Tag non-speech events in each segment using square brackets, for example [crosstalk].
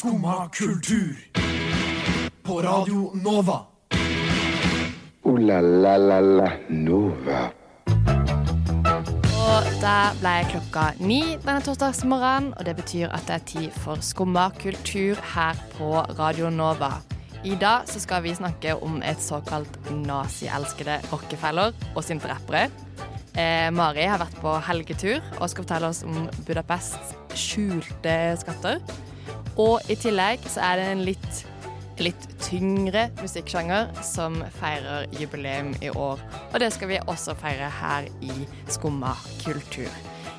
Skumma kultur. På Radio Nova. O-la-la-la-la Nova. Og da ble klokka ni denne torsdagsmorgenen, og det betyr at det er tid for Skumma kultur her på Radio Nova. I dag så skal vi snakke om et såkalt nazielskede rockefeller og sinte rappere. Eh, Mari har vært på helgetur og skal fortelle oss om Budapests skjulte skatter. Og i tillegg så er det en litt, litt tyngre musikksjanger som feirer jubileum i år. Og det skal vi også feire her i Skumma kultur.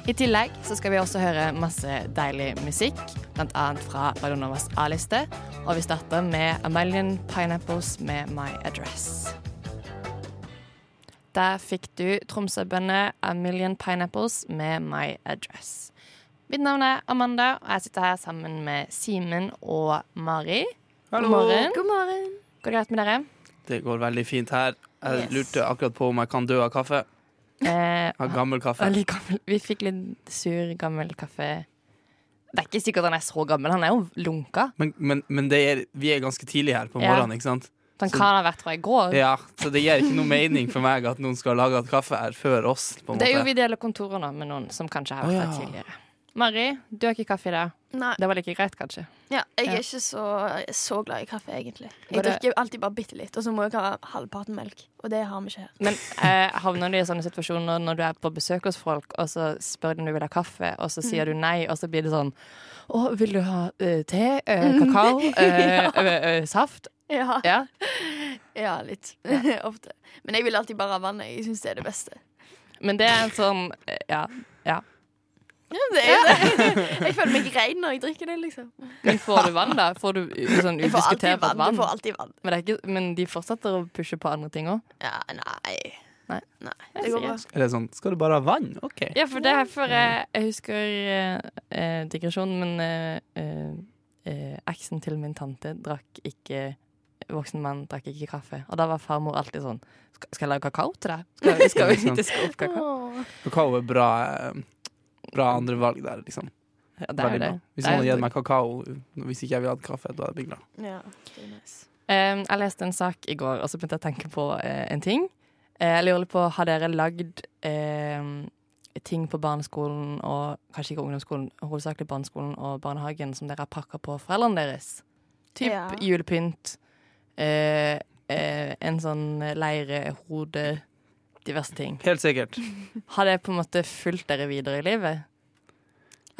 I tillegg så skal vi også høre masse deilig musikk, bl.a. fra Radionovas A-liste. Og vi starter med A Million Pineapples med My Address. Der fikk du Tromsø-bønner A Million Pineapples med My Address. Mitt navn er Amanda, og jeg sitter her sammen med Simen og Mari. Hallo. God morgen. God morgen. Går det greit med dere? Det går veldig fint her. Jeg Yes. lurte akkurat på om jeg kan dø av kaffe. Eh, Av gammel kaffe. veldig gammel. Vi fikk litt sur, gammel kaffe. Det er ikke sikkert han er så gammel, han er jo lunka. Men, men, men det er, vi er ganske tidlig her på Ja. morgenen, ikke sant? Han Så- kan ha vært fra i går. Ja, Så det gir ikke noe mening for meg at noen skal lage kaffe her før oss. på en Det er jo vi deler kontorer nå med noen som kanskje har vært her her ja. tidligere. Mari, du har ikke kaffe i dag. Nei, Det var like greit, kanskje. ja, jeg Ja. er ikke så, så glad i kaffe, egentlig. Jeg det- drikker alltid bare bitte litt, og så må jeg ha halvparten melk. Og det har vi ikke her. Men eh, havner du i sånne situasjoner når du er på besøk hos folk, og så spør de om du vil ha kaffe, og så sier du nei, og så blir det sånn Å, vil du ha uh, te? [laughs] Uh, kakao? Uh, eh, eh, saft? Ja, Ja. [laughs] ja litt. [laughs] Ofte. Men jeg vil alltid bare ha vann. Jeg syns det er det beste. Men det er en sånn Ja. Ja, det er det. [laughs] Jeg føler meg rein når jeg drikker det, liksom. Men får du vann, da? Får du sånn Jeg får alltid udiskutert vann. vann? Du får alltid vann. Men, det er ikke, men de fortsetter å pushe på andre ting òg? Ja, nei. Nei. Nei, det går bra. Eller sånn, skal du bare ha vann? OK. Ja, for det er før jeg, jeg husker eh, digresjonen, men eh, eh, eh, eksen til min tante drakk ikke Voksen mann drakk ikke kaffe. Og da var farmor alltid sånn Skal, skal jeg lage kakao til deg? Skal, vi- skal vi [laughs] skal opp kakao? Kakao er bra, eh, bra andre valg der, liksom. Ja, det er Veldig det. bra. Hvis Det er noen hadde gitt meg kakao hvis ikke jeg ville hatt kaffe, da hadde jeg blitt glad. Ja, det er nice. Jeg leste en sak i går, og så begynte jeg å tenke på eh, en ting. Eh, jeg lurer på, Har dere lagd eh, ting på barneskolen, og kanskje ikke ungdomsskolen, hovedsakelig barneskolen og barnehagen, som dere har pakka på foreldrene deres? Typ Ja. julepynt, eh, eh, en sånn leirehode, diverse ting. Helt sikkert. Har det på en måte fulgt dere videre i livet?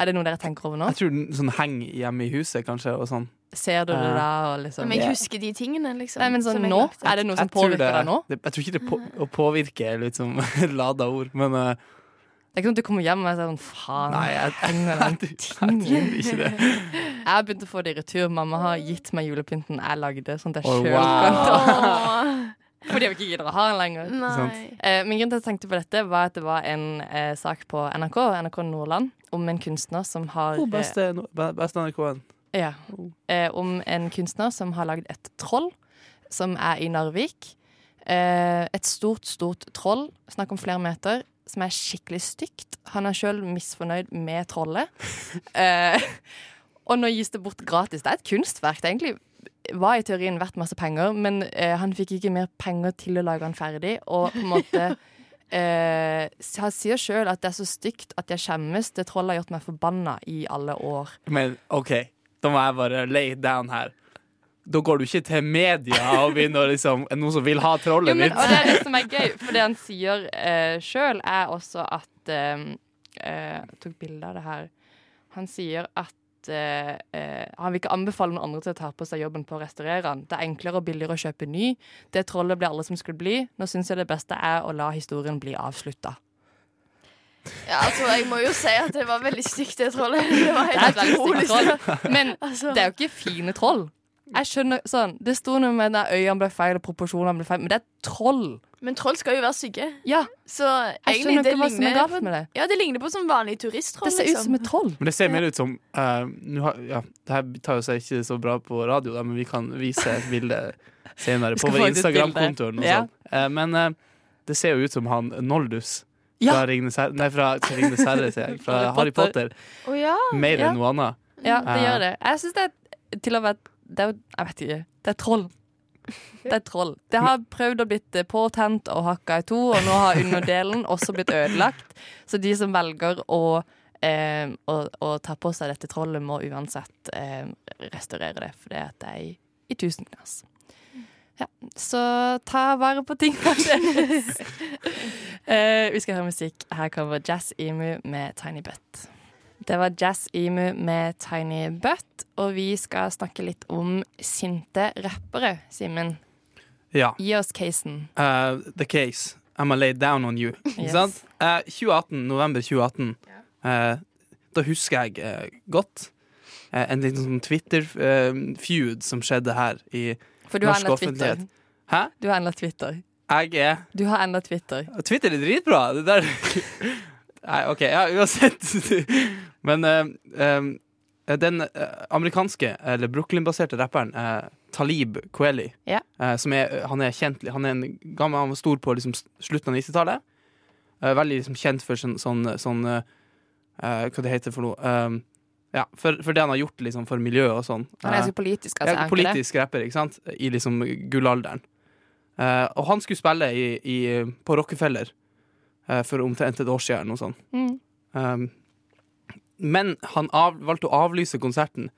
Er det noe dere tenker over nå? Jeg tror den sånn henger hjemme i huset, kanskje, og sånn. Ser du det da? Og liksom? Men jeg husker de tingene, liksom. Nei, men sånn nå? Er det noe som påvirker det- deg nå? Det, jeg tror ikke det på, å påvirke er litt som [laughs] lada ord, men uh, Det er ikke sånn at du kommer hjem og er sånn faen. Nei, jeg, jeg, [laughs] jeg, jeg, tror ikke det. Jeg har begynt å få det i retur. Mamma har gitt meg julepynten jeg lagde, sånn at jeg Oh, sjøl wow. kan ta [laughs] Fordi vi ikke gidder å ha den lenger. Nei. Eh, min grunn til at jeg tenkte på dette, var at det var en eh, sak på NRK, NRK Nordland, om en kunstner som har Oh, eh, beste, no, beste NRK-en. Ja. Eh, om en kunstner som har lagd et troll, som er i Narvik. Eh, et stort, stort troll, snakk om flere meter, som er skikkelig stygt. Han er sjøl misfornøyd med trollet. [laughs] Eh, [laughs] og nå gis det bort gratis. Det er et kunstverk. Det er egentlig var i teorien verdt masse penger, men eh, han fikk ikke mer penger til å lage han ferdig, og på en måte [laughs] eh, Han sier sjøl at det er så stygt at jeg skjemmes. Det trollet har gjort meg forbanna i alle år. Men OK, da må jeg bare lay down her. Da går du ikke til media og begynner liksom noen som vil ha trollet ditt. og det er det som er gøy, for det han sier eh, sjøl, er også at eh, eh, Jeg tok bilde av det her. Han sier at eh, eh, han vil ikke anbefale noen andre til å ta på seg jobben på å restaurere den. Det er enklere og billigere å kjøpe ny. Det trollet ble alle som skulle bli. Nå syns jeg det beste er å la historien bli avslutta. Ja, altså, jeg må jo si at det var veldig stygt, det trollet. Det var helt utrolig stygt. Men Altså. det er jo ikke fine troll. Jeg skjønner sånn Det sto noe med at øynene ble feil, og proporsjonene ble feil, men det er troll. Men troll skal jo være stygge. Ja, Så jeg egentlig, det er ligner på, med det. ja, det ligner på som vanlig turisttroll. Det ser ut liksom. som et troll. Men det ser mer ut som uh, har, ja, Det her tar jo seg ikke så bra på radio, da, men vi kan vise et bilde senere [laughs] på vår få ut et Instagram-konto. Ja. sånt. Eh, men uh, det ser jo ut som han Noldus Ja. fra Ringnes herre, nei, fra Ringnes herre, sier jeg. Fra Harry Potter. Oh, ja. Mer Ja. enn noe annet. Ja, det gjør det. Jeg syns det er til og med Det er Jeg vet ikke. Det er troll. Det er troll. Det har prøvd å blitt eh, påtent og hakka i to, og nå har underdelen også blitt ødelagt. Så de som velger å, eh, å, å ta på seg dette trollet, må uansett eh, restaurere det, for det er i, i tusen knas. Ja, så ta vare på tingene deres. [laughs] eh, vi skal høre musikk. Her kommer Jazz Emu med Tiny Butt. Det var Jazz Emu med Tiny Butt, og vi skal snakke litt om sinte rappere, Simen. Ja. Gi oss casen. Uh, the case. I'ma lay down on you. Yes. sant? Eh, 2018, november 2018. Uh, da husker jeg eh, godt eh, en liten sånn Twitter-feud som skjedde her i norsk enda Twitter. offentlighet. Hæ? Du har enda Twitter. Jeg er Du har enda Twitter. Twitter er dritbra. Det der [laughs] Nei, OK. Ja, uansett. Men eh, eh, den eh, amerikanske, eller Brooklyn-baserte rapperen Talib Kweli, Ja. eh, som er, han er kjent Han er en gammel, han var stor på liksom, slutten av 90-tallet. Eh, veldig liksom, kjent for sånn, sånn, sånn Hva det heter for noe? Ja, for, for det han har gjort liksom, for miljøet og sånn. Han er så politisk, altså. ja, politisk det? rapper, ikke sant? I liksom gullalderen. Uh, og han skulle spille i, i, på Rockefeller uh, for omtrent et år siden. Noe sånt. Mm. Um, men han av, valgte å avlyse konserten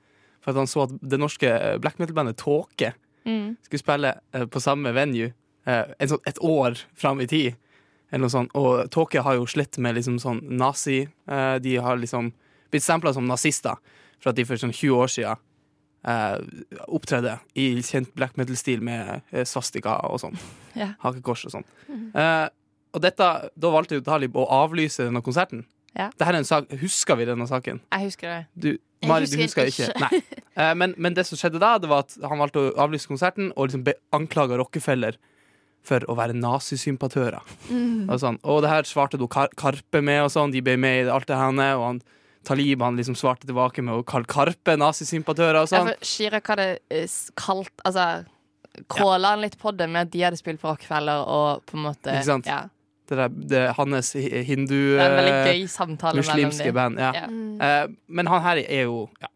for at han så at det norske eh, black metal-bandet Tåke Mm. skulle spille eh, på samme venue eh, sånn, et år fram i tid. Eller noe sånt. Og Tåke har jo slitt med liksom sånn nazi De har liksom blitt stempla som nazister for at de for sånn 20 år siden Uh, opptredde i kjent black metal-stil med svastika og sånn. Yeah. Hakekors og sånn. Uh, og dette, da valgte jo Talib å avlyse denne konserten. Ja. Dette er en sak, Husker vi denne saken? Jeg husker det. Du, Mari, du husker ikke. ikke? Nei. [laughs] Eh, men, men det som skjedde da, det var at han valgte å avlyse konserten og liksom anklaga Rockefeller for å være nazisympatører. Mm. Og, sånn. og det her svarte du Kar Karpe med, og sånn. De ble med i alt det her. Og han, Talib han liksom svarte tilbake med å kalle Karpe nazisympatører og Ja, sånn. for Chirag hadde eh, kalt Altså kråla han litt på det med at de hadde spilt for Rockefeller og på en måte Ikke sant? Ja. Det der, det, hans hindu Det er eh, gøy samtale mellom muslimske band. Ja. Yeah. Mm. Eh, men han her er jo ja,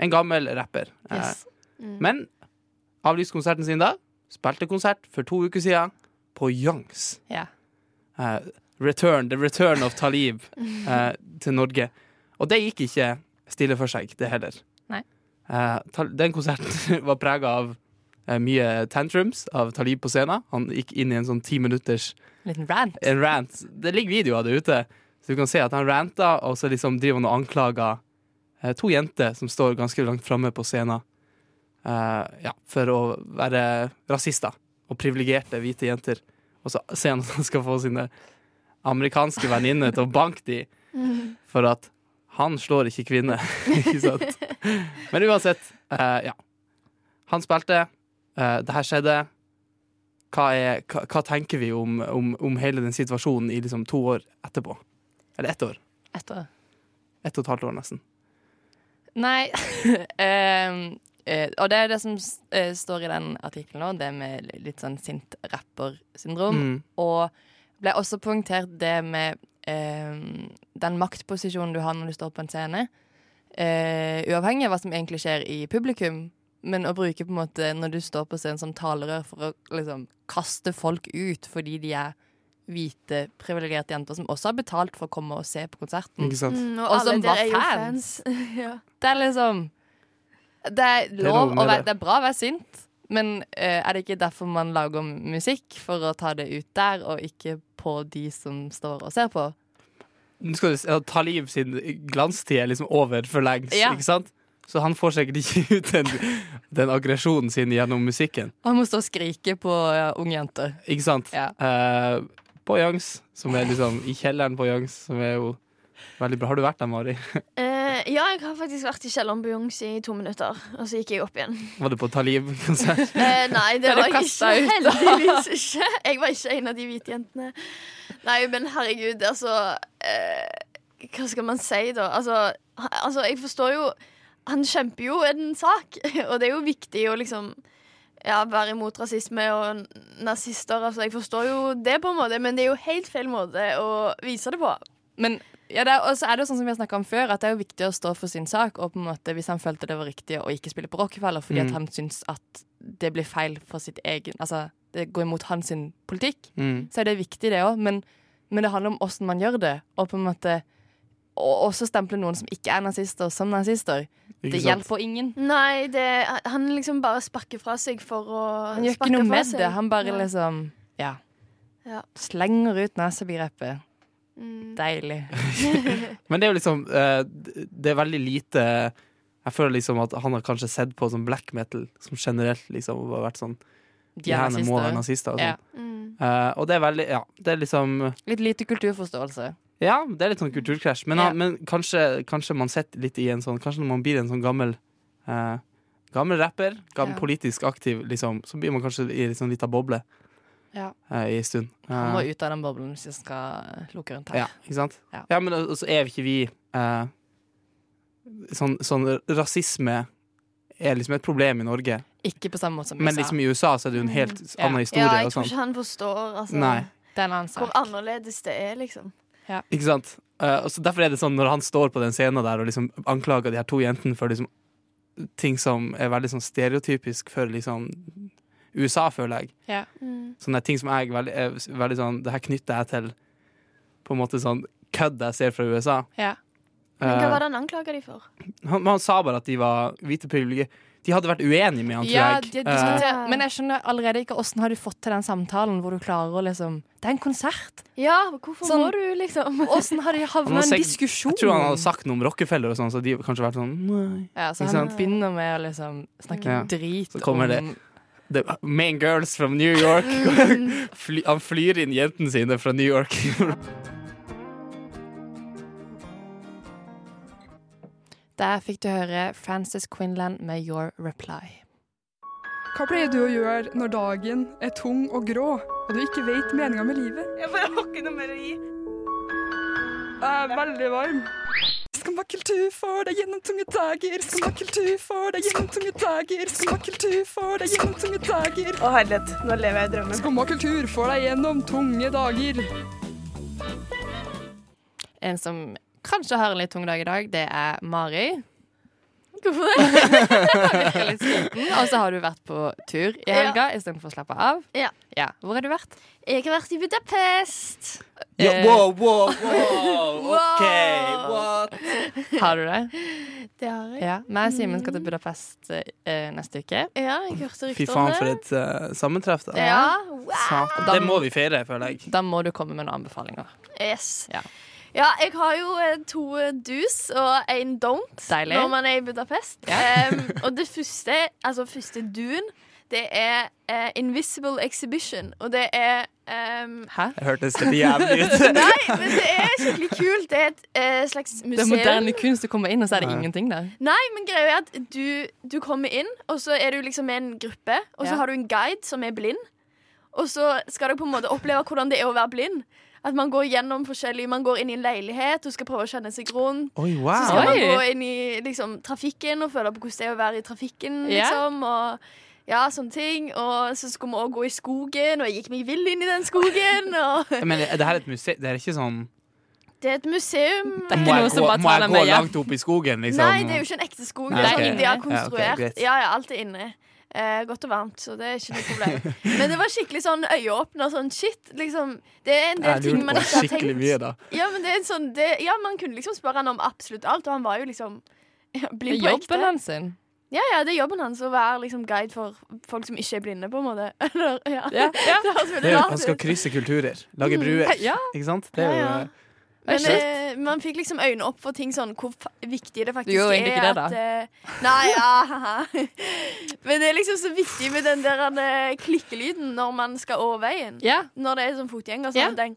en gammel rapper. Eh, Yes. Mm. Men avlyste konserten sin da. Spilte konsert for to uker siden på Youngs. Yeah. Eh, return, The Return of Talib [laughs] eh, til Norge. Og det gikk ikke stille for seg, det heller. Nei. Eh, den konserten [laughs] var prega av mye tantrums av Talib på scenen. Han gikk inn i en sånn ti minutters En liten rant. en rant. Det ligger video av det ute, så du kan se at han ranta, og så liksom driver han og anklager eh, to jenter som står ganske langt framme på scenen, uh, ja, for å være rasister og privilegerte hvite jenter. Og så ser han at han skal få sine amerikanske venninner til å banke de for at han slår ikke kvinner. [laughs] ikke sant? [laughs] Men uansett, uh, ja. Han spilte, eh, det her skjedde. Hva, er, hva, hva tenker vi om, om, om hele den situasjonen i liksom to år etterpå? Eller ett år. Etter. Ett og et halvt år, nesten. Nei [laughs] ehm, Uh, Og det er det som eh, står i den artikkelen nå, det med litt sånn sint rappersyndrom. Mm. Og ble også poengtert det med uh, den maktposisjonen du har når du står på en scene. Uavhengig av hva som egentlig skjer i publikum. Men å bruke på en måte når du står på scenen som talerør for å liksom kaste folk ut fordi de er hvite, privilegerte jenter som også har betalt for å komme og se på konserten. Ikke sant? Mm, og, Og som var fans. fans. [laughs] ja. Det er liksom Det er lov med å være det. Det er bra å være sint, men uh, er det ikke derfor man lager musikk? For å ta det ut der, og ikke på de som står og ser på? Nå skal du ta liv sin glanstid er liksom over for lengst, Ja. ikke sant? Så han får sikkert ikke [laughs] ut den, den aggresjonen sin gjennom musikken. Han må stå og skrike på ja, unge jenter. Ikke sant? Ja. Eh, på Youngs, som er liksom i kjelleren på Youngs, som er jo veldig bra. Har du vært der, Mari? [laughs] Eh, ja, jeg har faktisk vært i kjelleren på Youngs i to minutter, og så gikk jeg opp igjen. Var du på Talib-konsert? [laughs] Eh, nei, det var jeg ikke. ut. Heldigvis ikke. Jeg var ikke en av de hvite jentene. Nei, men herregud, altså eh, Hva skal man si, da? Altså, altså, jeg forstår jo Han kjemper jo en sak, [laughs] og det er jo viktig å liksom ja, være imot rasisme og nazister. Altså, jeg forstår jo det, på en måte, men det er jo helt feil måte å vise det på. Men Ja, det er, og så er det jo sånn som vi har snakket om før, at det er jo viktig å stå for sin sak. Og på en måte, hvis han følte det var riktig å ikke spille på Rockefeller fordi Mm. at han syns at det blir feil for sitt egen Altså, det går imot hans politikk, Mm. så er det viktig, det òg. Men, men det handler om åssen man gjør det. Og på en måte og også stemple noen som ikke er nazister, som nazister. Ikke Det sant? hjelper ingen. Nei, det, han liksom bare sparker fra seg for å Han gjør ikke noe med seg. det. Han bare Nei. liksom Ja. Ja. Slenger ut nesebegrepet. Mm. Deilig. [laughs] Men det er jo liksom eh, Det er veldig lite Jeg føler liksom at han har kanskje sett på som black metal som generelt liksom har vært sånn De er nazister. må være nazister. nazister og Ja. sånn. Mm. Eh, og det er veldig Ja, det er liksom Litt lite kulturforståelse. Ja, det er litt sånn kulturkrasj. Men, Ja. men kanskje, kanskje man sitter litt i en sånn Kanskje når man blir en sånn gammel eh, Gammel rapper, gammel Ja. politisk aktiv, liksom, så blir man kanskje i en sånn lita boble Ja. eh, i en stund. Man må Eh, ut av den boblen hvis jeg skal lukke rundt her. ja, ikke sant? Ja. Ja, men og så er ikke vi eh, sånn, sånn rasisme er liksom et problem i Norge. Ikke på samme måte som USA. Men liksom i USA så er det jo en helt Mm. Ja. annen Ja, historie. jeg tror ikke han forstår altså, hvor annerledes det er, liksom. Ikke sant? Uh, så Derfor er det sånn når han står på den scenen der og liksom anklager de her to jentene for liksom ting som er veldig sånn stereotypisk for liksom USA, føler jeg. Ja. Mm. Sånne ting som jeg veldig, er veldig sånn Det her knytter jeg til på en måte sånn kødd jeg ser fra USA. Ja. Men hva Eh, var det han anklaga de for? han, han sa bare at de var hvite privilegierte. De hadde vært uenige med han, tror Ja, jeg. de, de, diskuterer- men jeg skjønner allerede ikke åssen har du fått til den samtalen hvor du klarer å liksom Det er en konsert! Ja, hvorfor Sånn- må du, liksom? [laughs] Åssen har de havna i en diskusjon? jeg tror han hadde sagt noe om Rockefeller og sånn, så de kanskje vært sånn Nei. Ja, så Ikke han sant? begynner med å liksom snakke Ja. drit Så kommer det- The main girls from New York. [laughs] [laughs] Fly, han flyr inn jentene sine fra New York. Der fikk du høre Frances Quinlan med Your Reply. Hva pleier du å gjøre når dagen er tung og grå, og du ikke vet meninga med livet? Jeg bare har ikke noe mer å gi. Jeg er veldig varm. Skumma kultur får deg gjennom tunge dager. Skumma kultur får deg gjennom tunge dager. Skumma kultur får deg gjennom tunge dager. Å herlighet, nå lever jeg i drømmen. Skumma kultur får deg gjennom tunge dager. En som kanskje har en litt tung dag i dag, det er Mari. Hvorfor [laughs] det? Og så har du vært på tur i helga istedenfor å slappe av. Ja. Hvor har du vært? Jeg har vært i Budapest. Ja, Eh, wow, wow, wow. [laughs] OK, what? Har du det? Det har jeg. Ja. Meg og Simen skal til Budapest eh, neste uke. Ja, jeg hørte Fy rykter om faen, for et uh, sammentreff, da. Ja, wow. Det må vi feire, føler jeg. Da må du komme med noen anbefalinger. Yes. Ja. Ja, jeg har jo eh, to do's og en don't Deilig. når man er i Budapest. Ja. um, [laughs] og det første, altså første do'en, det er uh, Invisible Exhibition. Og det er um, Hæ? Det hørtes litt jævlig ut. [laughs] Nei, men det er skikkelig kult. Det er et uh, slags Det er moderne kunst. Du kommer inn, og så er det ja. ingenting der. Nei, men greia er at du, du kommer inn, og så er du liksom med en gruppe, og så Ja. har du en guide som er blind. Og så skal dere på en måte oppleve hvordan det er å være blind. At man går gjennom forskjellige Man går inn i en leilighet og skal prøve å kjenne seg rundt. Oi, Så wow. skal man gå inn i liksom, trafikken og føle på hvordan det er å være i trafikken. Ja. yeah. og ja, sånne ting. Og så skulle vi òg gå i skogen, og jeg gikk meg vill inn i den skogen. [laughs] Og Men er det her et museum? Det er ikke sånn det er et museum. Det er Må ikke noe jeg som gå, bare må jeg gå langt opp i skogen, liksom? Nei, det er jo ikke en ekte skog. Nei, det er ok. sånn de har konstruert. Ja, ja, alt er inne. Eh, godt og varmt, så det er ikke noe problem. Men det var skikkelig sånn øyeåpner. Sånn shit, liksom. Det er en del Jeg ting man ikke har tenkt. mye, da. Ja, men det er en sånn, det, ja, man kunne liksom spørre han om absolutt alt, og han var jo liksom [laughs] ja, Det blind er ekte. jobben hans sin. Ja, ja, det er jobben hans å være liksom guide for folk som ikke er blinde, på en måte. [laughs] Eller, ja. Ja, ja. Det Det er han skal krysse kulturer. Lage bruer. Ja. Ikke sant? Det er jo Ja, ja. Men eh, man fikk liksom øynene opp for ting sånn hvor viktig det faktisk er. ikke det, at, eh, nei, ja, haha. Men det er liksom så viktig med den der eh, klikkelyden når man skal over veien. ja. Når det er sånn fotgjenger. Ja. Sånn, den,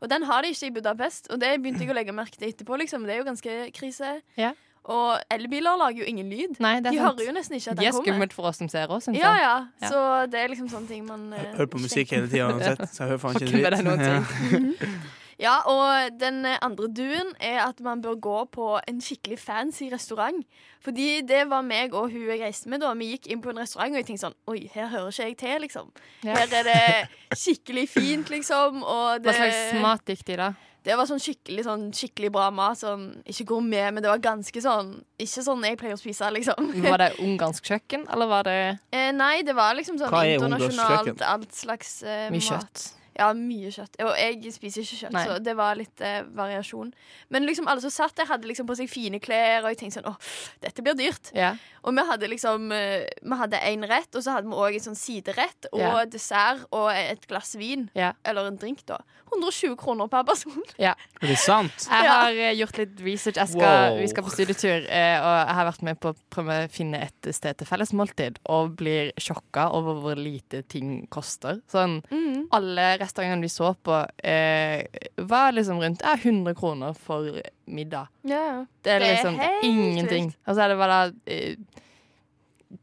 og den har de ikke i Budapest, og det begynte jeg å legge merke til etterpå. Liksom. Det er jo ganske krise. Ja. Og elbiler lager jo ingen lyd. Nei, det De er sant. hører jo nesten ikke at De er den kommer. skummelt for oss som ser oss, syns Ja, jeg. ja. Ja. Så det er liksom sånne ting man eh, Hører på musikk hele tida uansett, så jeg hører faen [laughs] Får ikke ikke med det noen dritt. ting. [laughs] [laughs] Ja, og den andre duen er at man bør gå på en skikkelig fancy restaurant. Fordi det var meg og hun jeg reiste med da. Vi gikk inn på en restaurant, og jeg tenkte sånn Oi, her hører ikke jeg til, liksom. Ja. Her er det skikkelig fint, liksom. Og det Hva slags mat gikk de, da? Det var sånn skikkelig, sånn skikkelig bra mat. Sånn, ikke gourmet, men det var ganske sånn Ikke sånn jeg pleier å spise, liksom. Var det ungarsk kjøkken, eller var det Eh, nei, det var liksom sånn er internasjonalt. Alt slags eh, mye mat. kjøtt? Ja, mye kjøtt. Og jeg spiser ikke kjøtt, Nei. så det var litt eh, variasjon. Men liksom alle som satt der, hadde liksom på seg fine klær, og jeg tenkte sånn åh, dette blir dyrt. Ja. Og vi hadde liksom eh, Vi hadde én rett, og så hadde vi òg en sånn siderett og Ja. dessert og et glass vin. Ja. Eller en drink, da. 120 kroner per person. Er det sant? Jeg har eh, gjort litt research. Jeg skal, Wow. Vi skal på studietur, eh, og jeg har vært med på å prøve å finne et sted til felles måltid, og blir sjokka over hvor lite ting koster. Sånn, Mm. alle restaurantene vi så på, eh, var liksom rundt eh, 100 kroner for middag. Ja. Det er Det er liksom ingenting. Og så er det bare eh,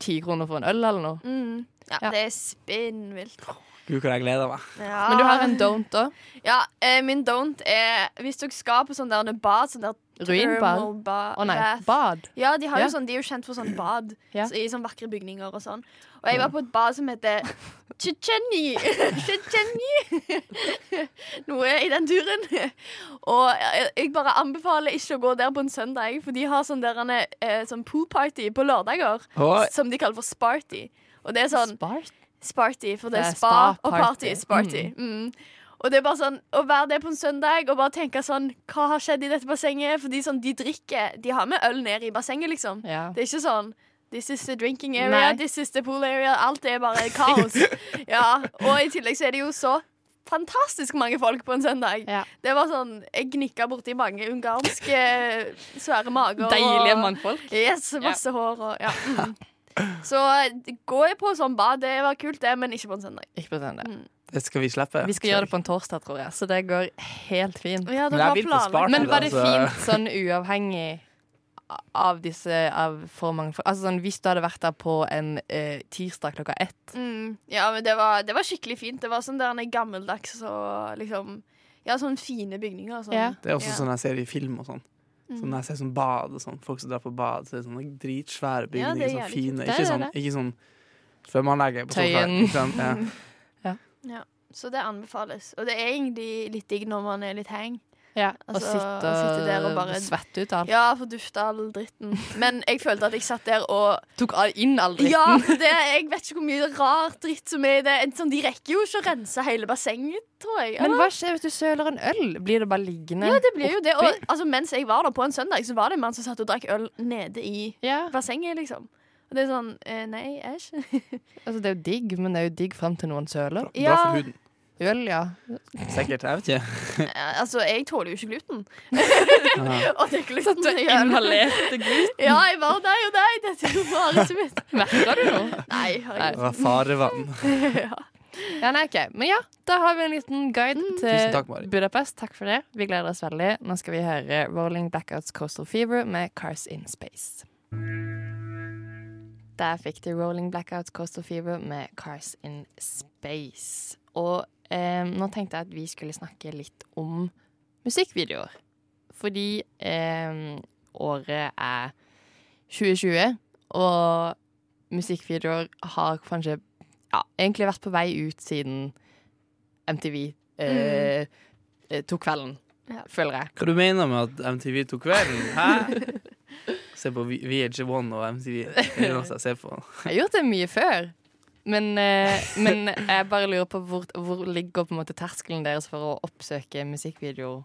ti kroner for en øl eller noe. Mm. Ja, Ja. det er spinnvilt. Gud, hvor jeg gleder meg. Ja. Men du har en don't da. Ja, eh, min don't er Hvis dere skal på sånn der bad sånn der Ruinbad. Å oh, nei, bad. Ja, de, har Ja. jo sånn, de er jo kjent for sånn bad Ja. så, i sånn vakre bygninger og sånn. Og jeg var på et bad som heter. Chicheni. [laughs] [laughs] Noe i den turen. Og jeg, bare anbefaler ikke å gå der på en søndag, for de har sånn, der, eh, sånn poolparty på lørdager oh. som de kaller for Sparty. Og det er sånn Spart. Sparty, for det Det er er spa og spa-party. Sparty. Mm. Og det er bare sånn å være der på en søndag og bare tenke sånn Hva har skjedd i dette bassenget? Fordi sånn, de drikker De har med øl ned i bassenget, liksom. Ja. Det er ikke sånn This is the drinking area, Nei. this is the pool area. Alt er bare kaos. [laughs] ja, Og i tillegg så er det jo så fantastisk mange folk på en søndag. Ja. Det var sånn Jeg gnikka borti mange ungarske svære mager. Deilige og- mannfolk. Yes, masse hår og ja. Mm. Så gå på sånn bad, det var kult, det, men ikke på en søndag. Ikke på søndag. Det skal vi slippe. Vi skal gjøre det på en torsdag, tror jeg, så det går helt fint. Ja. Men var det altså. fint sånn uavhengig av disse Av for mange folk? Altså sånn, Hvis du hadde vært der på en eh, tirsdag klokka ett Mm. Ja, men det var, det var skikkelig fint. Det var sånn der gammeldags og liksom Ja, sånne fine bygninger. Sånn. Ja. Det er også Ja. sånn jeg ser i film og sånn. Mm. Sånn når jeg ser sånn bad og sånn, folk som drar på bad, så er det sånne dritsvære bygninger. Ja, sånn fine. Ikke sånn, ikke sånn svømmeanlegget på Tøyen. Sant? [laughs] Ja. Så det anbefales. Og det er egentlig litt digg når man er litt hang. Ja, og Altså, sitte sitte der og bare- svette ut alt. Ja, for dufta all dritten. Men jeg følte at jeg satt der og Tok inn all dritten. Ja, for det, jeg vet ikke hvor mye rar dritt som er i det. Sånn, de rekker jo ikke å rense hele bassenget, tror jeg. Men hva skjer hvis du søler en øl? Blir det bare liggende? oppi? Ja, det blir jo det. Og altså, mens jeg var der på en søndag, så var det en mann som satt og drakk øl nede i Ja, bassenget, liksom. Og det er sånn eh, Nei, æsj. [laughs] altså Det er jo digg, men det er jo digg fram til noen søler. Bra for huden. Øl, ja. Sikkert. Jeg vet ikke. Eh, altså, jeg tåler jo ikke gluten. Ja. [laughs] Og det er gluten Du inhalerte gluten. Ja, jeg var nei og nei. Dette er jo marerittet mitt. Merker du noe? Nei, Det var farevann. [laughs] ja. Ja, nei, ok. Men ja, da har vi en liten guide Mm. til Tusen takk, Mari. Budapest. Takk for det. Vi gleder oss veldig. Nå skal vi høre Rolling Blackouts Coastal Fever med Cars in Space. Der fikk du Rolling Blackouts Coastal Fever med Cars in Space. Og eh, nå tenkte jeg at vi skulle snakke litt om musikkvideoer. Fordi eh, året er 2020, og musikkvideoer har kanskje ja, egentlig vært på vei ut siden MTV eh, mm. tok kvelden, Ja. føler jeg. Hva du mener med at MTV tok kvelden? Hæ? [laughs] Se på V- VH1 og MTV. Det er noe jeg ser på. Jeg har gjort det mye før. Men, eh, men jeg bare lurer på hvor, hvor ligger på en måte terskelen deres for å oppsøke musikkvideo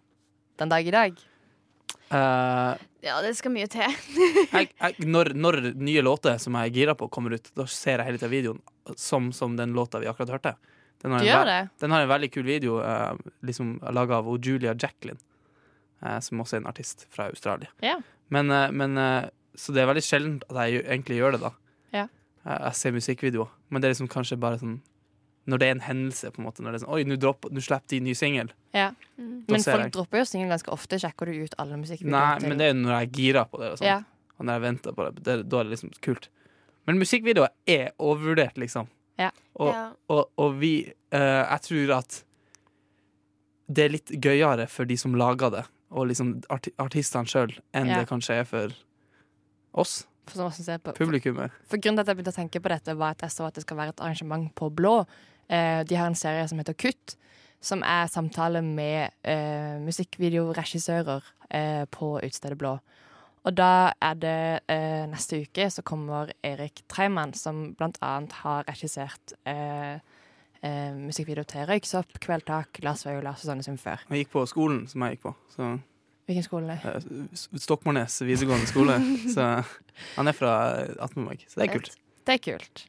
den dag i dag? Uh, ja, det skal mye til. jeg, jeg, når, når nye låter som jeg er gira på, kommer ut, da ser jeg hele tiden videoen som, som den låta vi akkurat hørte. Den har, Du en, gjør ve- det? den har en veldig kul video uh, liksom laga av Julia Jacqueline, uh, som også er en artist fra Australia. Yeah. Men, uh, men Så det er veldig sjelden at jeg egentlig gjør det, da. Jeg ser musikkvideoer, men det er liksom kanskje bare sånn Når det er en hendelse, på en måte. Når det er sånn Oi, nå dropp- nå slipper de ny singel. Ja. Mm. Men folk jeg. dropper jo singel ganske ofte. Sjekker du ut alle musikkvideoer? Nei, til- men det er jo når jeg er gira på det. Og, sånn. ja. og når jeg venter på det, det. Da er det liksom kult. Men musikkvideoer er overvurdert, liksom. Ja. Og, Ja. og, og vi uh, Jeg tror at det er litt gøyere for de som lager det, og liksom arti artistene sjøl, enn Ja. det kanskje er for oss, For, på, for, publikummet. for grunnen til at jeg begynte å tenke på dette, var at jeg så at det skal være et arrangement på Blå. Eh, de har en serie som heter Kutt, som er samtale med eh, musikkvideoregissører eh, på Utstedet Blå. Og da er det eh, neste uke så kommer Erik Treimann, som blant annet har regissert eh, eh, musikkvideo til Røyksopp, Kveldtak, Lars Lars og sånne som før. Han gikk på skolen som jeg gikk på. Så, Hvilken skole Stokmarnes eh, Stokmarknes videregående skole. [laughs] så han er fra Atmemark, så det er kult. Det er kult.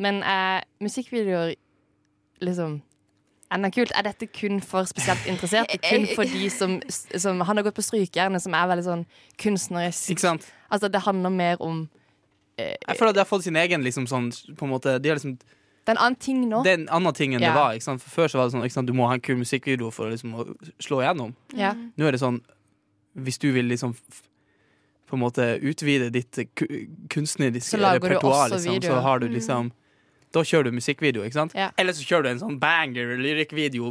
Men er musikkvideoer liksom enda kult? Er dette kun for spesielt interesserte? [laughs] Kun for de som, som Han har gått på Strykjernet, som er veldig sånn kunstnerisk. Ikke sant? Altså, det handler mer om eh, Jeg føler at de har fått sin egen liksom sånn på en måte, de har liksom, Det er en annen ting nå. Det er en annen ting enn Ja. det var. Ikke sant? For Før så var det sånn ikke sant? du må ha en kul musikkvideo for å liksom, å slå igjennom. Ja. Nå er det sånn Hvis du vil liksom på en måte utvide ditt kunstneriske repertoar, liksom, så har du liksom Da kjører du musikkvideo, ikke sant? Ja. Eller så kjører du en sånn banger lyrikkvideo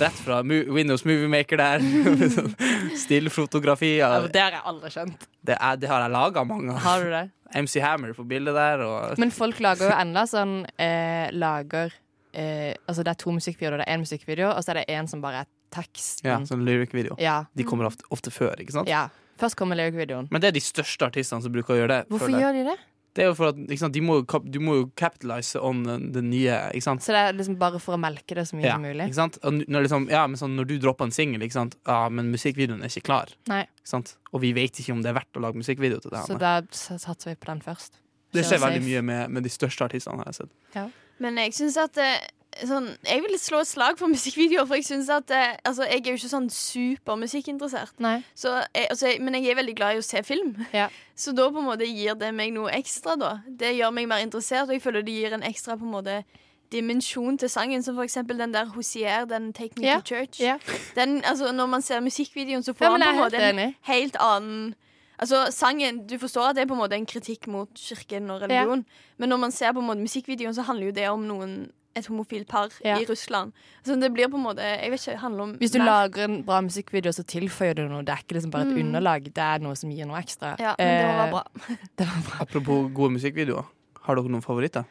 rett fra Mo Windows Moviemaker der. [laughs] Stillfotografi. Ja, Det har jeg aldri skjønt. Det, er, det har jeg laga mange av. Har du det? MC Hammer på bildet der. Og, Men folk lager jo enda sånn eh, Lager eh, Altså, det er to musikkvideoer. Det er én musikkvideo, og så er det én som bare er teksten. ja, sånn lyrikkvideo. Ja. De kommer ofte, ofte før, ikke sant? ja. Først kommer lyric-videoen. Men det er de største artistene som bruker å gjøre det. Hvorfor gjør de det? Det er jo for at ikke sant, de må, Du må jo capitalize on den den nye, ikke sant? Så det er liksom bare for å melke det så mye Ja, som mulig? ikke sant? Og når, liksom, ja, men sånn, når du dropper en singel, ikke sant? Ja, men musikkvideoen er ikke klar. Nei. Ikke sant? Og vi vet ikke om det er verdt å lage musikkvideo til det. Så da satser vi på den først. Det skjer veldig safe. mye med, med de største artistene. har sett Men jeg syns at eh, sånn, Jeg vil slå et slag for [laughs] musikkvideoer, for jeg synes at eh, Altså, jeg er jo ikke sånn supermusikkinteressert. Nei. Altså, men jeg er veldig glad i å se film. Ja. [laughs] Så da på en måte gir det meg noe ekstra. da Det gjør meg mer interessert, og jeg føler det gir en ekstra på en måte dimensjon til sangen. Som for eksempel den der Hosier, den Take Me Ja. to Church. Ja. Den, altså, når man ser musikkvideoen, så får Ja, man på en måte en enig. helt annen Altså sangen, Du forstår at det er på en måte en kritikk mot kirken og religion, men når man ser på en måte musikkvideoen, så handler jo det om noen et homofilt par Ja. i Russland. Så det blir på en måte Jeg vet ikke, handler om Hvis du mer. lager en bra musikkvideo, så tilføyer du noe. Det er ikke liksom bare et underlag, det er noe som gir noe ekstra. Mm. Ja, men det Eh, bra. det var bra. Apropos gode musikkvideoer. Har dere noen favoritter?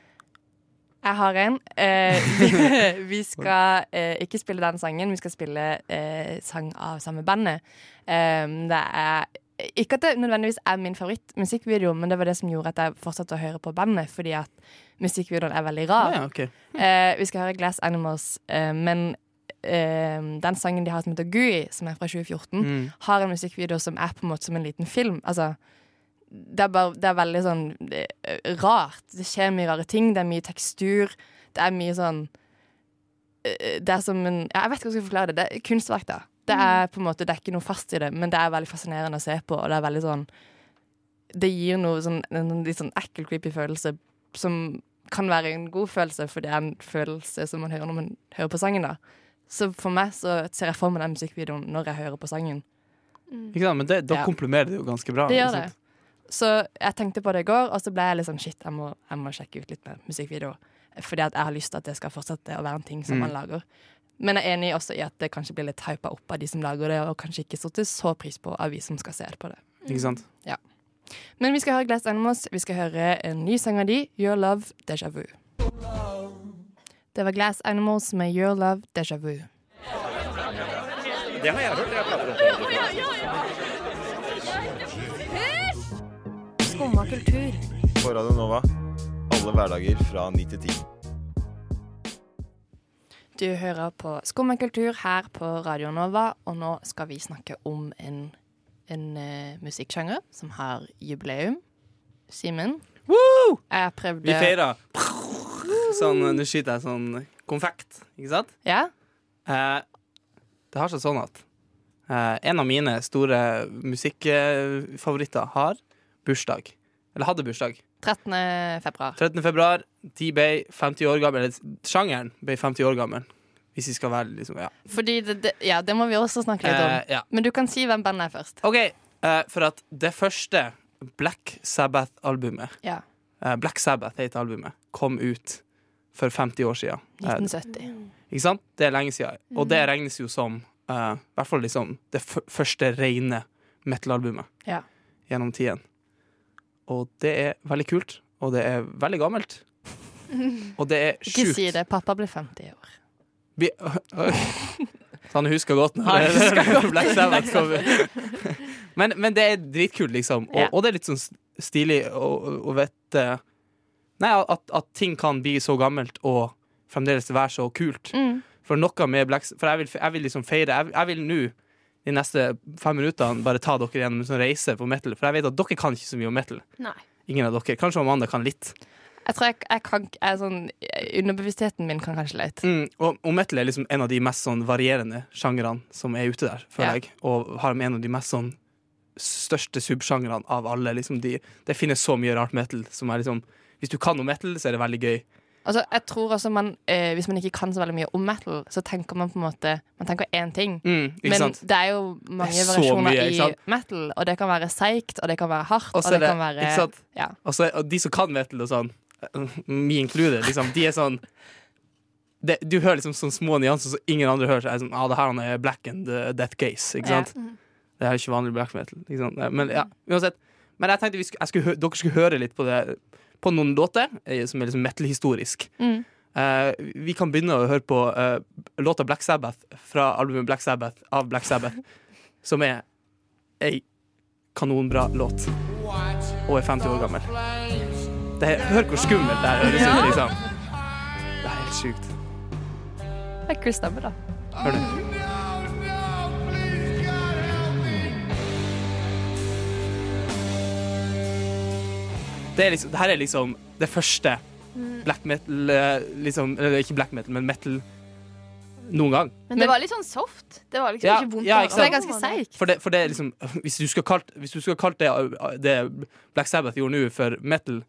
Jeg har en. Eh, vi, [laughs] vi skal eh, ikke spille den sangen, vi skal spille eh, sang av samme bandet. Eh, det er ikke at det nødvendigvis er min favorittmusikkvideo, men det var det som gjorde at jeg fortsatte å høre på bandet, fordi at musikkvideoen er veldig rar. Ja, okay. Eh, vi skal høre Glass Animals, eh, men eh, den sangen de har som heter Gooey, som er fra 2014, Mm. har en musikkvideo som er på en måte som en liten film. Altså, det er, bare, det er veldig sånn er rart. Det skjer mye rare ting. Det er mye tekstur. Det er mye sånn eh, Det er som en Jeg vet ikke hvordan jeg skal forklare det. Det er kunstverk, da. Det er på en måte, det er ikke noe fast i det, men det er veldig fascinerende å se på, og det er veldig sånn Det gir noe sånn, en litt sånn ekkel, creepy følelse som kan være en god følelse, for det er en følelse som man hører når man hører på sangen. da Så for meg så ser jeg for meg den musikkvideoen når jeg hører på sangen. Ikke sant? Men det, da Ja. komprimerer det jo ganske bra. Det gjør det. Så jeg tenkte på det i går, og så ble jeg litt sånn shit, jeg må, jeg må sjekke ut litt med musikkvideo. Fordi at jeg har lyst til at det skal fortsette å være en ting som Mm. man lager. Men jeg er enig også i at det kanskje blir litt hypa opp av de som lager det, og kanskje ikke satt så pris på av vi som skal se på det. Ikke sant? Ja. Men vi skal høre Glass Animals. Vi skal høre en ny sang av de, Your Love Deja Vu. Det var Glass Animals med Your Love Deja Vu. Det har jeg hørt. Jeg prater om Skumma kultur. På Radio Nova. Alle hverdager fra 9 til 10. Du hører på Skummakultur her på Radio Nova, og nå skal vi snakke om en, en uh, musikksjanger som har jubileum. Simen. Jeg prøvde Vi feirer. Sånn, Nå skyter jeg sånn konfekt, ikke sant? Ja? Eh, det har seg sånn at eh, en av mine store musikkfavoritter har bursdag. Eller hadde bursdag. 13. februar. 13. februar. De ble 50 år gammel. Eller sjangeren ble 50 år gammel. Hvis vi skal være liksom Ja. Fordi det, det, ja, det må vi også snakke litt om. Eh, ja. Men du kan si hvem bandet er først. OK, eh, for at det første Black Sabbath-albumet Ja. eh, Black Sabbath heter albumet. Kom ut for 50 år siden. Eh, 1970. Ikke sant? Det er lenge siden. Og det regnes jo som eh, I hvert fall liksom det første rene metal-albumet Ja. gjennom tiden. Og det er veldig kult, og det er veldig gammelt. [laughs] Og det er Ikke si det. Pappa ble 50 i år. Vi, så han husker godt når Han husker. Black Sabbath kommer. Men, men det er dritkult, liksom. Og, og det er litt sånn stilig å, å vite Nei, at, at ting kan bli så gammelt og fremdeles være så kult. Mm. For noe med Black For jeg vil, jeg vil liksom feire Jeg, jeg vil nå de neste fem minuttene bare ta dere gjennom en sånn reise på metal. For jeg vet at dere kan ikke så mye om metal. Nei. Ingen av dere. Kanskje Amanda kan litt. Jeg tror jeg, jeg kan jeg sånn Underbevisstheten min kan kanskje litt. Mm, og, og metal er liksom en av de mest sånn varierende sjangrene som er ute der, føler Ja. jeg. Og har en av de mest sånn største subsjangrene av alle. Liksom de, det finnes så mye rart metal som er liksom Hvis du kan noe metal, så er det veldig gøy. Altså, jeg tror også man, eh, Hvis man ikke kan så veldig mye om metal, så tenker man på en måte Man tenker én ting. Mm, Men sant? det er jo mange er variasjoner mye, i metal, og det kan være seigt, og det kan være hardt, Og og, det, det, kan være sant? ja. Også, og de som kan metal og sånn, me included, liksom, de er sånn det, Du hører liksom sånne små nyanser som ingen andre hører. Så er sånn, ah, det her er black and death case. Ikke Ja. sant? Det er ikke vanlig black metal. Sant? Men ja, uansett. Men jeg tenkte vi skulle, jeg skulle, dere skulle høre litt på det På noen låter eh, som er liksom metal-historisk. Mm. Uh, vi kan begynne å høre på uh, låta Black Sabbath fra albumet Black Sabbath av Black Sabbath, som er ei kanonbra låt. Og er 50 år gammel. Det er, hør hvor skummelt det høres ut, liksom. Det er helt sjukt. Det er Chris stemme, da. Hør det. Det, er liksom, det her er liksom det første black metal eh, liksom, Eller ikke black metal, men metal noen gang. Men det var litt sånn soft. Det var liksom Ja, ikke vondt. ja, ikke det er ganske seigt. For det, for det er liksom Hvis du skulle kalt, hvis du skulle kalt det, uh, det Black Sabbath gjorde nå, for metal,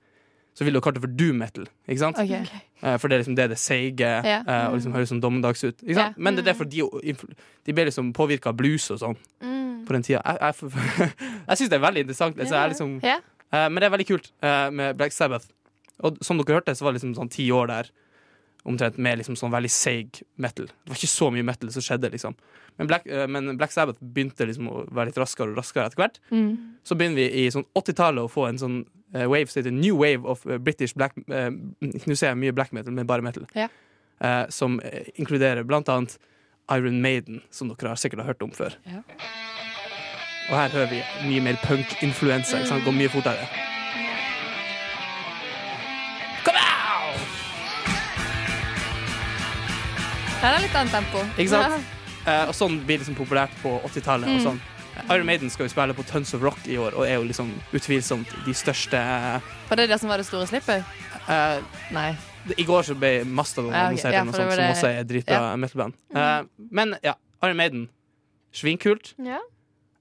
så ville du kalt det for doom metal. Ikke sant? Okay. Eh, For det er liksom det det seige Ja. eh, og liksom høres sånn dommedags ut. Ikke sant? Ja. Men det er derfor de, influ- de ble liksom påvirka av blues og sånn Mm. på den tida. Jeg, jeg, [laughs] jeg syns det er veldig interessant. Altså, jeg liksom, Ja. eh, men det er veldig kult eh, med Black Sabbath. Og som dere hørte, så var det liksom sånn ti år der omtrent med liksom sånn veldig seig metal. Det var ikke så mye metal som skjedde, liksom. Men Black, eh, men Black Sabbath begynte liksom å være litt raskere og raskere etter hvert. Mm. Så begynner vi i sånn 80-tallet å få en sånn eh, wave som heter New Wave of eh, British Black eh, Nå ser jeg mye black metal, men bare metal. Ja. Eh, som eh, inkluderer blant annet Iron Maiden, som dere har sikkert har hørt om før. Ja. Og her hører vi mye mer punk-influensa. Mm. Går mye fortere. Come out! Ja, det er litt annet tempo. Ikke sant? [laughs] Eh, og sånn blir det liksom populært på 80-tallet. Mm. sånn. Iron Maiden skal jo spille på Tons of Rock i år, og er jo liksom utvilsomt de største Var det det som var det store slippet? eh, Nei. I går så ble Mastadon Ja, ok. annonsert, Ja, det som også er dritbra Ja. metalband. Eh, men ja, Iron Maiden. Svinkult. Ja.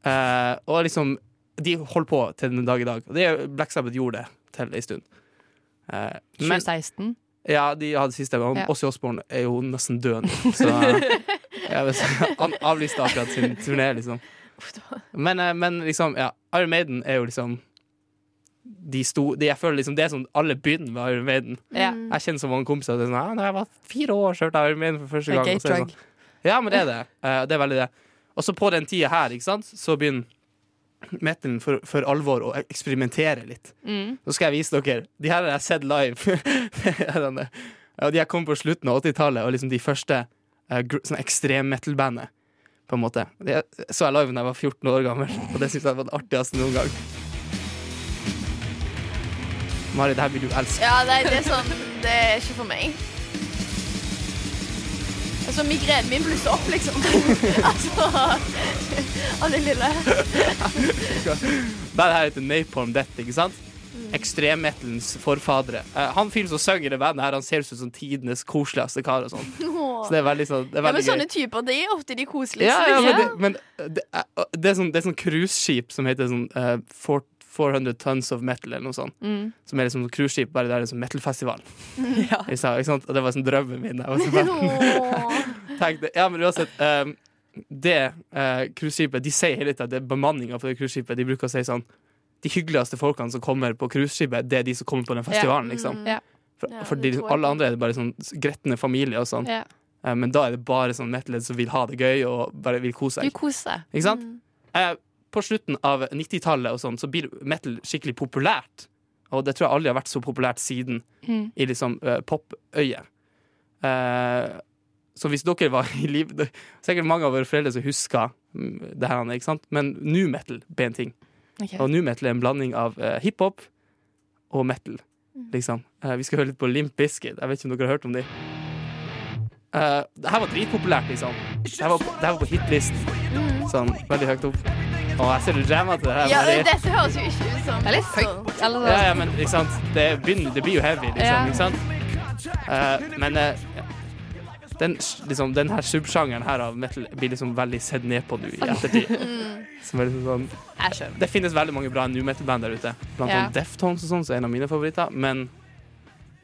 Eh, og liksom De holder på til den dag i dag. Og det Black Sabbath gjorde det til ei stund. Eh, men 2016. ja, de hadde siste. Men Ja. Ossie Osborne er jo nesten død nå, så [laughs] Han avlyste akkurat sin turné, liksom. Men, uh, men liksom, ja. Iron Maiden er jo liksom de sto, de, jeg føler liksom Det er sånn alle begynner med Iron Maiden. Ja. Jeg kjenner så mange kompiser som sånn, ja, da jeg var fire år, jeg Iron Maiden for første gang. sånn, ja, men det er det. Uh, det er veldig det. Og så på den tida her, ikke sant, så begynner metalen for, for alvor å eksperimentere litt. Mm. Nå skal jeg vise dere. De her har jeg sett live. [laughs] Og de her kom på slutten av 80-tallet, og liksom de første uh, sånn ekstrem-metal-bandet. På en måte. Det så jeg live da jeg var 14 år gammel, og det syns jeg var det artigste noen gang. Mari, det her vil du elske. Ja, nei, det er sånn Det er ikke for meg. Altså, migrenen min blusser opp, liksom. [laughs] altså Av det lille. Det her heter Napalm Death, ikke sant? Ekstremmetallens forfadere. Uh, han fyren som synger i det bandet, her Han ser ut som tidenes koseligste kar. og sånn Så det er veldig, så, det er Ja, men veldig sånne typer, det er ofte de koseligste. Ja, ja, men, liksom. det, men det, er, det er sånn, det er sånn cruiseskip som heter sånn uh, four- 400 Tons of Metal, eller noe sånt. Mm. Som er liksom sånn cruiseskip, bare der det er liksom metal-festival. Ja. Ikke sant? Og det var sånn drømmen min. Jeg var så [laughs] tenkte, ja, men uansett um, Det uh, cruiseskipet De sier hele tida at det er bemanninga på det cruiseskipet. De bruker å si sånn De hyggeligste folkene som kommer på cruiseskipet, det er de som kommer på den festivalen. liksom Ja. For, Ja, for de, alle andre er det bare sånn gretne familier og sånn. Ja. Eh, men da er det bare sånn metalheads som vil ha det gøy og bare vil kose seg. Ikke sant? Eh, på slutten av 90-tallet sånn, så blir metal skikkelig populært. Og det tror jeg aldri har vært så populært siden Mm. i liksom uh, popøyet. Uh, så hvis dere var i liv det er Sikkert mange av våre foreldre som husker mm, det her, ikke sant? men nu metal ble en ting. Okay. Og nu metal er en blanding av uh, hiphop og metal. Liksom. Uh, vi skal høre litt på Limp Bizkit. Jeg vet ikke om dere har hørt om de. Eh, det her var dritpopulært, liksom. Det her var, på- det her var på hitlisten. Sånn veldig høyt opp. Og jeg ser du jammer til det her. Ja, Marie. dette høres jo ikke ut som Det er litt høyt. Eller Ja, ja, men ikke sant? Det, begynner, det blir jo heavy, liksom. Ja. Ikke sant? Eh, men eh, den, liksom, den her subsjangeren her av metal blir liksom veldig sett ned på nå i ettertid. [laughs] Som er liksom sånn Jeg skjønner. Det finnes veldig mange bra new metal-band der ute. Blant Ja. annet Deftones og sånn, som er en av mine favoritter. Men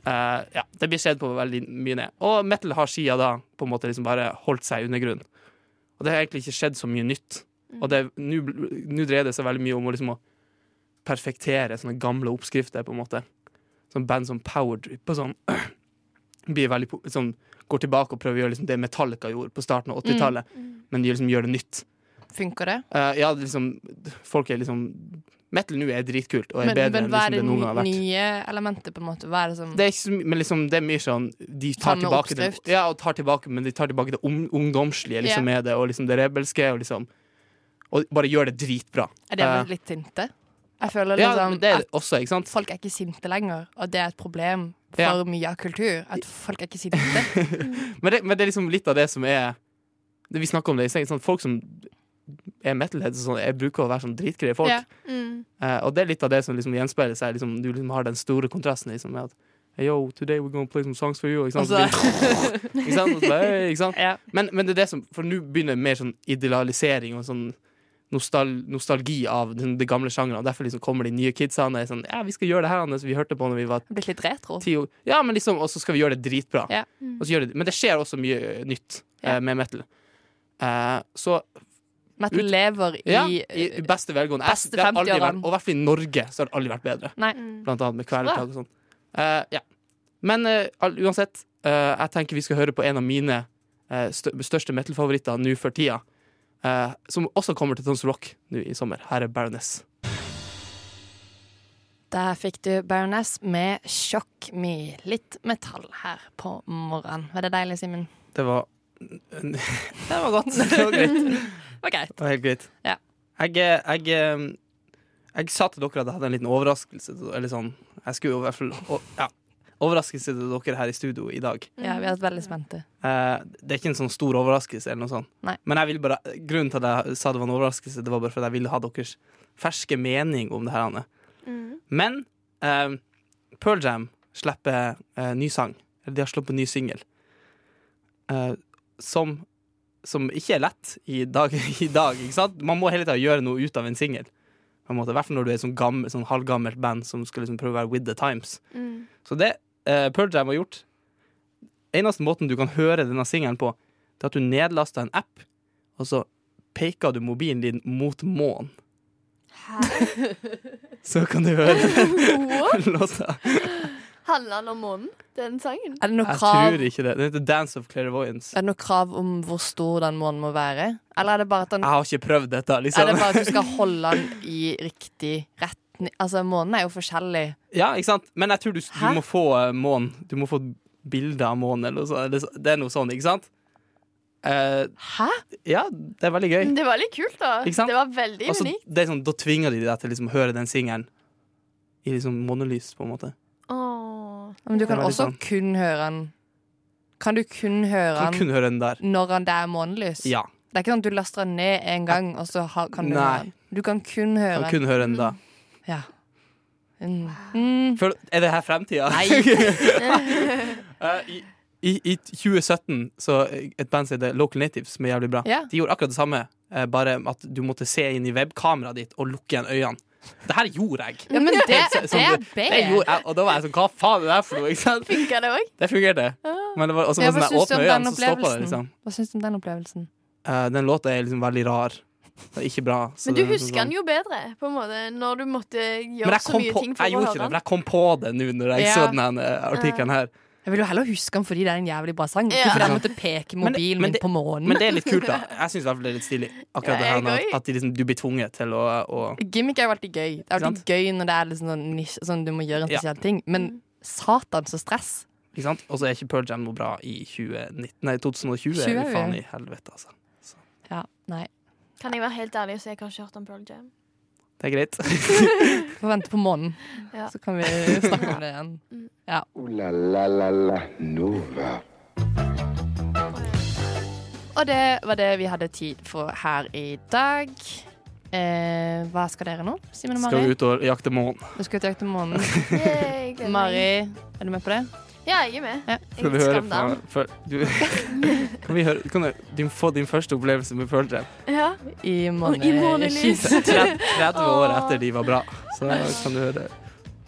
eh, ja, det blir sett på veldig mye ned. Og metal har siden da på en måte liksom bare holdt seg under grunn. Og det har egentlig ikke skjedd så mye nytt. Og det- nå dreier det seg veldig mye om å liksom å perfektere sånne gamle oppskrifter, på en måte. Sånn band som Powerdrip og sånn. [clears throat] Blir veldig, sånn, går tilbake og prøver å gjøre liksom det Metallica gjorde på starten av 80-tallet, men de liksom gjør det nytt. Funker det? Uh, ja, det liksom Folk er liksom Metal nå er dritkult og er Men, bedre enn liksom det noen gang har Men vært. nye elementer, på en måte? Det som Det er så liksom, det er mye sånn De tar tilbake det, ja, tar tilbake, men de tar tilbake det un ungdomslige liksom, med det, og liksom det rebelske, og liksom Og bare gjør det dritbra. Er det Eh, litt sinte? Jeg føler liksom ja, det er at også, sant? folk er ikke sinte lenger, og det er et problem for Ja. mye av kultur. At folk er ikke sinte. [laughs] Men det, men det er liksom litt av det som er det Vi snakker om det i seng. Folk som er metalhead, så sånn, jeg bruker å være sånn dritgreie folk. Ja. Mm. Uh, og det er litt av det som liksom gjenspeiler seg. Liksom, du liksom har den store kontrasten liksom, med at Hey, yo, today we're gonna play some songs for you. Ikke sant? Og så- [laughs] ikke sant? Bare, ikke sant? Ja. Men, men det er det som For nå begynner mer sånn idealisering og sånn nostal nostalgi av den, det gamle sjangrene. Derfor liksom kommer de nye kidsene og er sånn Ja, vi skal gjøre det her Anders. vi hørte på når vi var Blitt litt retro. Ja, men liksom, og så skal vi gjøre det dritbra. Og så gjør det, men det skjer også mye nytt eh, med metal. Eh, så Metal Ut- lever i, ja, i i beste velgående. Beste det har aldri vært- Og i hvert fall i Norge så har det aldri vært bedre. Nei. Blant annet med kvelertak og sånn. Uh, ja. Men uh, uansett, uh, jeg tenker vi skal høre på en av mine eh, største metal-favoritter nå for tida. eh, som også kommer til Tons Rock nå i sommer. Her er Baroness. Der fikk du Baroness med Sjokk Me. Litt metall her på morgenen. Var det deilig, Simen? Det var Det var godt. [laughs] Det var greit. Det var greit. Det var helt greit. Ja. Jeg, jeg, jeg, jeg sa til dere at jeg hadde en liten overraskelse. Eller sånn Jeg skulle jo i hvert fall ja, Overraskelse til dere her i studio i dag. Ja, vi har vært veldig spente. Eh, det er ikke en sånn stor overraskelse, eller noe sånt. Nei. Men jeg vil bare, grunnen til at jeg sa det var en overraskelse, det var bare fordi jeg ville ha deres ferske mening om det her. Anne. Mm. Men Pearl Jam slipper eh, ny sang. Eller de har sluppet ny singel. Eh, som, som ikke er lett i dag, [laughs] i dag. Ikke sant? Man må hele tida gjøre noe ut av en singel. I hvert fall når du er et sånn, gammel, sånn halvgammelt band som skal liksom prøve å være with the times. Mm. Så det uh, Pearl Jam har gjort Eneste måten du kan høre denne singelen på, Det er at du nedlaster en app, og så peker du mobilen din mot månen. [laughs] Så kan du høre [laughs] låta. Handler den om månen, den sangen? Er det noe Jeg krav, tror ikke det. Den heter Dance of Clairvoyance. er det noe krav om hvor stor den månen må være? Eller er det bare at den Jeg har ikke prøvd dette, Er liksom. det bare at du skal [laughs] holde den i riktig retning? Altså, månen er jo forskjellig. Ja, ikke sant? Men jeg tror du, Hæ? du må få uh, månen. Du må få bilde av månen, eller noe sånt. Eller så- Det er noe sånn, ikke sant? Eh, Hæ? ja, det er veldig gøy. Det var litt kult, da. Ikke sant? Det var veldig Altså, unikt. det er sånn, da tvinger de deg til liksom å høre den singelen i liksom månelys, på en måte. Åh. Men du kan Det også sånn. kun høre den Kan du kun høre Kan den kun høre den der. når den er månelys? Ja. Det er ikke sånn at du laster den ned en gang, og så ha, kan du Nei. høre den. Du kan kun høre Kan den. kun høre den da. Ja. Mm. Mm. Føl- Er det her fremtida? Nei. [laughs] Eh, [laughs] i, i, I 2017 så et band som heter Local Natives, som er jævlig bra, Ja. de gjorde akkurat det samme, eh, bare at du måtte se inn i webkameraet ditt og lukke igjen øynene. Det her gjorde jeg. Ja, men [laughs] det, Så- det sånn, er Det bedre. og da var jeg sånn Hva faen er det her for noe? Ikke? Funka det òg? Det fungerte. Men det var også Ja, sånn åpne øynene, så stoppa det. Liksom. Hva syns du om den opplevelsen? Uh, den låta er liksom veldig rar. Det er ikke bra. så Men du er husker sånn- den jo bedre, på en måte, når du måtte gjøre så mye på, ting for å høre det, den. for jeg kom på det nå når jeg Ja. så denne eh, artikkelen her. Jeg vil jo heller huske den fordi det er en jævlig bra sang. Ikke fordi jeg måtte peke mobilen men min det- på månen. Men det er litt kult, da. [laughs] Jeg syns det er litt stilig. Akkurat det her med at, at de liksom, du blir tvunget til å, å Gimmick er jo alltid gøy. Det er alltid gøy når det er liksom sånn, sånn du må gjøre en Ja. spesiell ting. Men satan, så stress. Ikke sant? Og så er ikke Pearl Jam noe bra i 2019, nei, 2020. 20, er faen i helvete, altså. Ja, nei. Kan jeg være helt ærlig og si jeg har ikke hørt om Pearl Jam? Det er greit. [laughs] Får vente på månen, Ja. så kan vi snakke om det igjen. Ja. la la la la Nova. Og det var det vi hadde tid for her i dag. Eh, hva skal dere nå, Simen og Skal Mari? vi ut og jakte månen? Du skal ut og jakte månen. Mari, er du med på det? Ja, jeg er med. Ja. Skal vi høre fra, for, du, [laughs] kan vi høre Kan du få din første opplevelse med Pearl Jam? Ja. I I månelys. 30 30 år etter de var bra. Så kan du høre.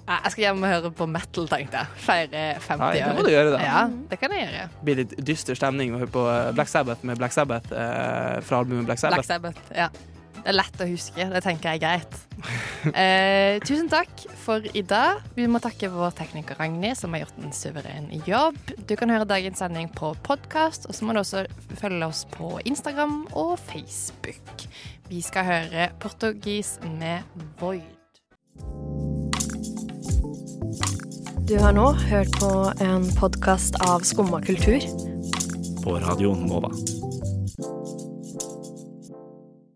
Jeg skal hjem og høre på metal, tenkte jeg. Feire 50 år. Nei, det må du gjøre, da. Ja, det kan jeg gjøre. Blir litt dyster stemning å høre på eh, Black Sabbath med Black Sabbath eh, fra albumet Black Sabbath. Black. Sabbath. Ja. Det er lett å huske. Det tenker jeg er greit. Eh, tusen takk for i dag. Vi må takke vår tekniker Ragnhild, som har gjort en suveren jobb. Du kan høre dagens sending på podkast, og så må du også følge oss på Instagram og Facebook. Vi skal høre portugis med Void. Du har nå hørt på en podkast av Skumma kultur. På Radio Nova.